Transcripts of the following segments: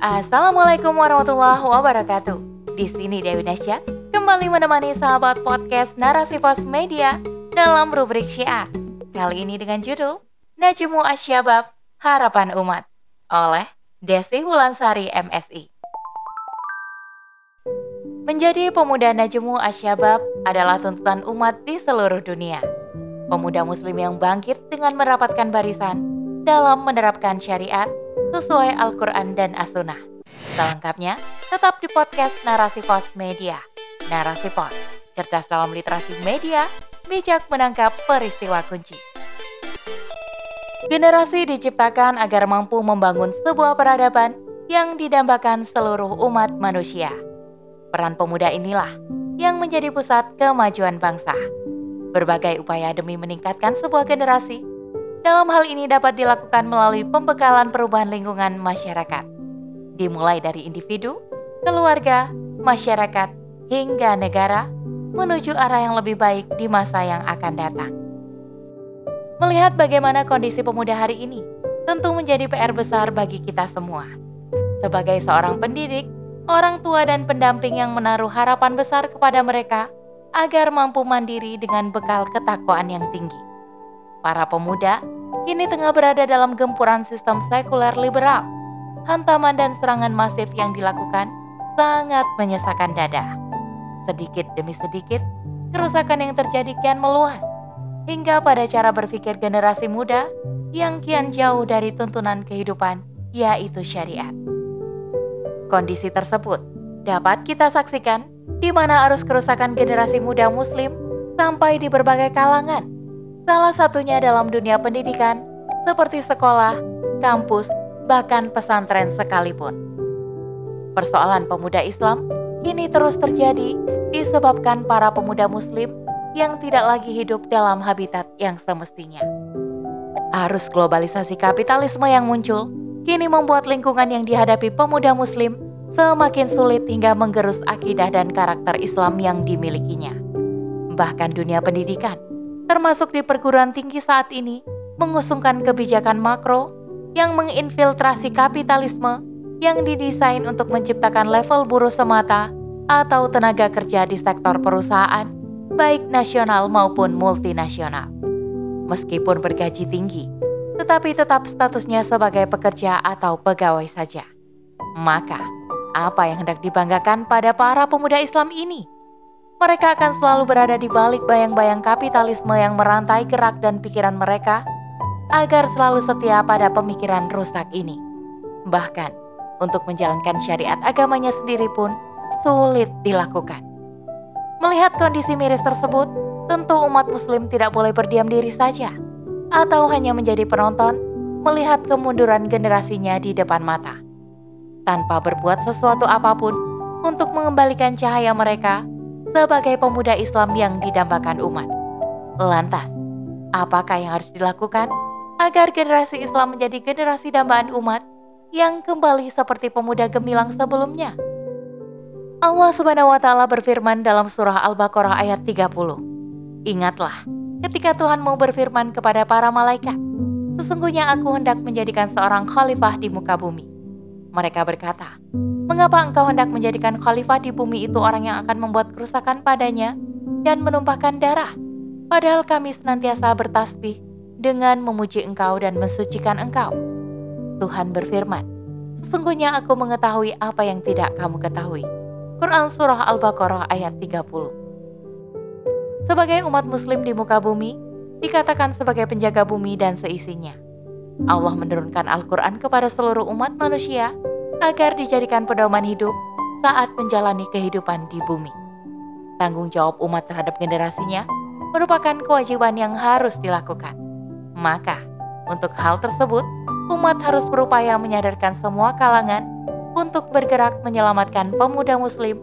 Assalamualaikum warahmatullahi wabarakatuh. Di sini Dewi Nasya kembali menemani sahabat podcast Narasi Pos Media dalam rubrik Syiah. Kali ini dengan judul Najmu Asyabab Harapan Umat oleh Desi Wulansari MSI. Menjadi pemuda Najmu Asyabab adalah tuntutan umat di seluruh dunia. Pemuda muslim yang bangkit dengan merapatkan barisan dalam menerapkan syariat sesuai Al-Quran dan As-Sunnah. Selengkapnya, tetap di podcast Narasi Pos Media. Narasi Pos, cerdas dalam literasi media, bijak menangkap peristiwa kunci. Generasi diciptakan agar mampu membangun sebuah peradaban yang didambakan seluruh umat manusia. Peran pemuda inilah yang menjadi pusat kemajuan bangsa. Berbagai upaya demi meningkatkan sebuah generasi dalam hal ini dapat dilakukan melalui pembekalan perubahan lingkungan masyarakat, dimulai dari individu, keluarga, masyarakat, hingga negara menuju arah yang lebih baik di masa yang akan datang. Melihat bagaimana kondisi pemuda hari ini, tentu menjadi PR besar bagi kita semua. Sebagai seorang pendidik, orang tua dan pendamping yang menaruh harapan besar kepada mereka agar mampu mandiri dengan bekal ketakwaan yang tinggi Para pemuda kini tengah berada dalam gempuran sistem sekuler liberal. Hantaman dan serangan masif yang dilakukan sangat menyesakan dada. Sedikit demi sedikit, kerusakan yang terjadi kian meluas, hingga pada cara berpikir generasi muda yang kian jauh dari tuntunan kehidupan, yaitu syariat. Kondisi tersebut dapat kita saksikan di mana arus kerusakan generasi muda Muslim sampai di berbagai kalangan, Salah satunya dalam dunia pendidikan, seperti sekolah, kampus, bahkan pesantren sekalipun. Persoalan pemuda Islam kini terus terjadi disebabkan para pemuda Muslim yang tidak lagi hidup dalam habitat yang semestinya. Arus globalisasi kapitalisme yang muncul kini membuat lingkungan yang dihadapi pemuda Muslim semakin sulit hingga menggerus akidah dan karakter Islam yang dimilikinya. Bahkan dunia pendidikan termasuk di perguruan tinggi saat ini, mengusungkan kebijakan makro yang menginfiltrasi kapitalisme yang didesain untuk menciptakan level buruh semata atau tenaga kerja di sektor perusahaan, baik nasional maupun multinasional. Meskipun bergaji tinggi, tetapi tetap statusnya sebagai pekerja atau pegawai saja. Maka, apa yang hendak dibanggakan pada para pemuda Islam ini? Mereka akan selalu berada di balik bayang-bayang kapitalisme yang merantai gerak dan pikiran mereka agar selalu setia pada pemikiran rusak ini. Bahkan, untuk menjalankan syariat agamanya sendiri pun sulit dilakukan. Melihat kondisi miris tersebut, tentu umat muslim tidak boleh berdiam diri saja atau hanya menjadi penonton melihat kemunduran generasinya di depan mata. Tanpa berbuat sesuatu apa pun untuk mengembalikan cahaya mereka sebagai pemuda Islam yang didambakan umat. Lantas, apakah yang harus dilakukan agar generasi Islam menjadi generasi dambaan umat yang kembali seperti pemuda gemilang sebelumnya? Allah Subhanahu wa taala berfirman dalam surah Al-Baqarah ayat 30. Ingatlah ketika Tuhan mau berfirman kepada para malaikat, sesungguhnya aku hendak menjadikan seorang khalifah di muka bumi. Mereka berkata, Mengapa engkau hendak menjadikan khalifah di bumi itu orang yang akan membuat kerusakan padanya dan menumpahkan darah? Padahal kami senantiasa bertasbih dengan memuji engkau dan mensucikan engkau. Tuhan berfirman, Sesungguhnya aku mengetahui apa yang tidak kamu ketahui. Quran Surah Al-Baqarah ayat 30 Sebagai umat muslim di muka bumi, dikatakan sebagai penjaga bumi dan seisinya. Allah menurunkan Al-Quran kepada seluruh umat manusia agar dijadikan pedoman hidup saat menjalani kehidupan di bumi. Tanggung jawab umat terhadap generasinya merupakan kewajiban yang harus dilakukan. Maka, untuk hal tersebut, umat harus berupaya menyadarkan semua kalangan untuk bergerak menyelamatkan pemuda Muslim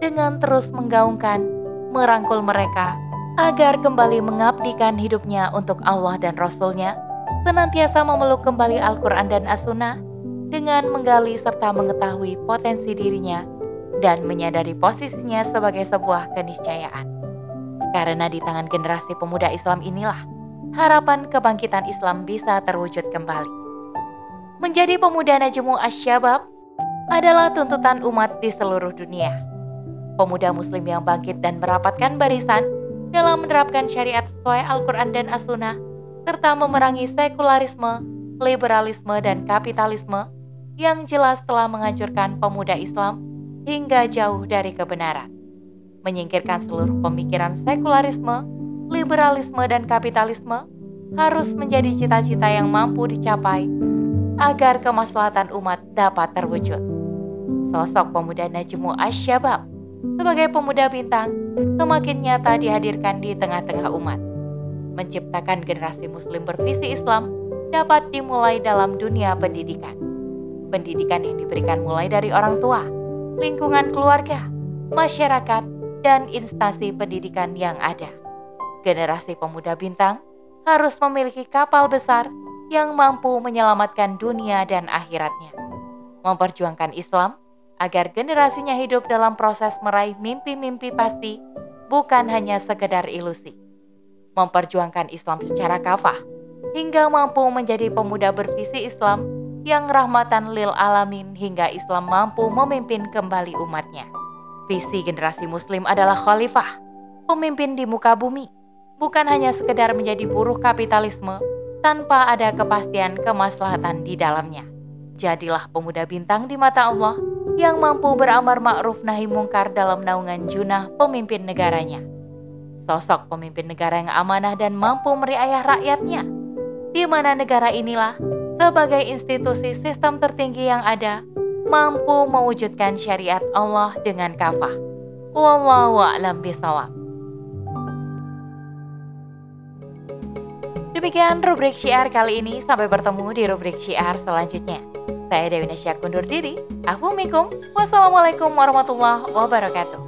dengan terus menggaungkan, merangkul mereka agar kembali mengabdikan hidupnya untuk Allah dan Rasul-Nya, senantiasa memeluk kembali Al-Quran dan As-Sunnah, dengan menggali serta mengetahui potensi dirinya dan menyadari posisinya sebagai sebuah keniscayaan. Karena di tangan generasi pemuda Islam inilah harapan kebangkitan Islam bisa terwujud kembali. Menjadi pemuda Najmu Asyabab adalah tuntutan umat di seluruh dunia. Pemuda muslim yang bangkit dan merapatkan barisan dalam menerapkan syariat sesuai Al-Quran dan As-Sunnah, serta memerangi sekularisme, liberalisme, dan kapitalisme yang jelas telah menghancurkan pemuda Islam hingga jauh dari kebenaran. Menyingkirkan seluruh pemikiran sekularisme, liberalisme, dan kapitalisme harus menjadi cita-cita yang mampu dicapai agar kemaslahatan umat dapat terwujud. Sosok pemuda Najmu Asyabab sebagai pemuda bintang semakin nyata dihadirkan di tengah-tengah umat. Menciptakan generasi muslim bervisi Islam dapat dimulai dalam dunia pendidikan. Pendidikan yang diberikan mulai dari orang tua, lingkungan keluarga, masyarakat, dan instansi pendidikan yang ada. Generasi pemuda bintang harus memiliki kapal besar yang mampu menyelamatkan dunia dan akhiratnya. Memperjuangkan Islam agar generasinya hidup dalam proses meraih mimpi-mimpi pasti, bukan hanya sekedar ilusi. Memperjuangkan Islam secara kafah, hingga mampu menjadi pemuda bervisi Islam yang rahmatan lil alamin hingga Islam mampu memimpin kembali umatnya. Visi generasi muslim adalah khalifah, pemimpin di muka bumi, bukan hanya sekedar menjadi buruh kapitalisme, tanpa ada kepastian kemaslahatan di dalamnya. Jadilah pemuda bintang di mata Allah yang mampu beramar ma'ruf nahi mungkar dalam naungan junah pemimpin negaranya. Sosok pemimpin negara yang amanah dan mampu meriayah rakyatnya, di mana negara inilah sebagai institusi sistem tertinggi yang ada, mampu mewujudkan syariat Allah dengan kafah. Wallahu a'lam bisawab. Demikian rubrik syiar kali ini. Sampai bertemu di rubrik syiar selanjutnya. Saya Dewi Nasya kundur diri. Afumikum. Wassalamualaikum warahmatullahi wabarakatuh.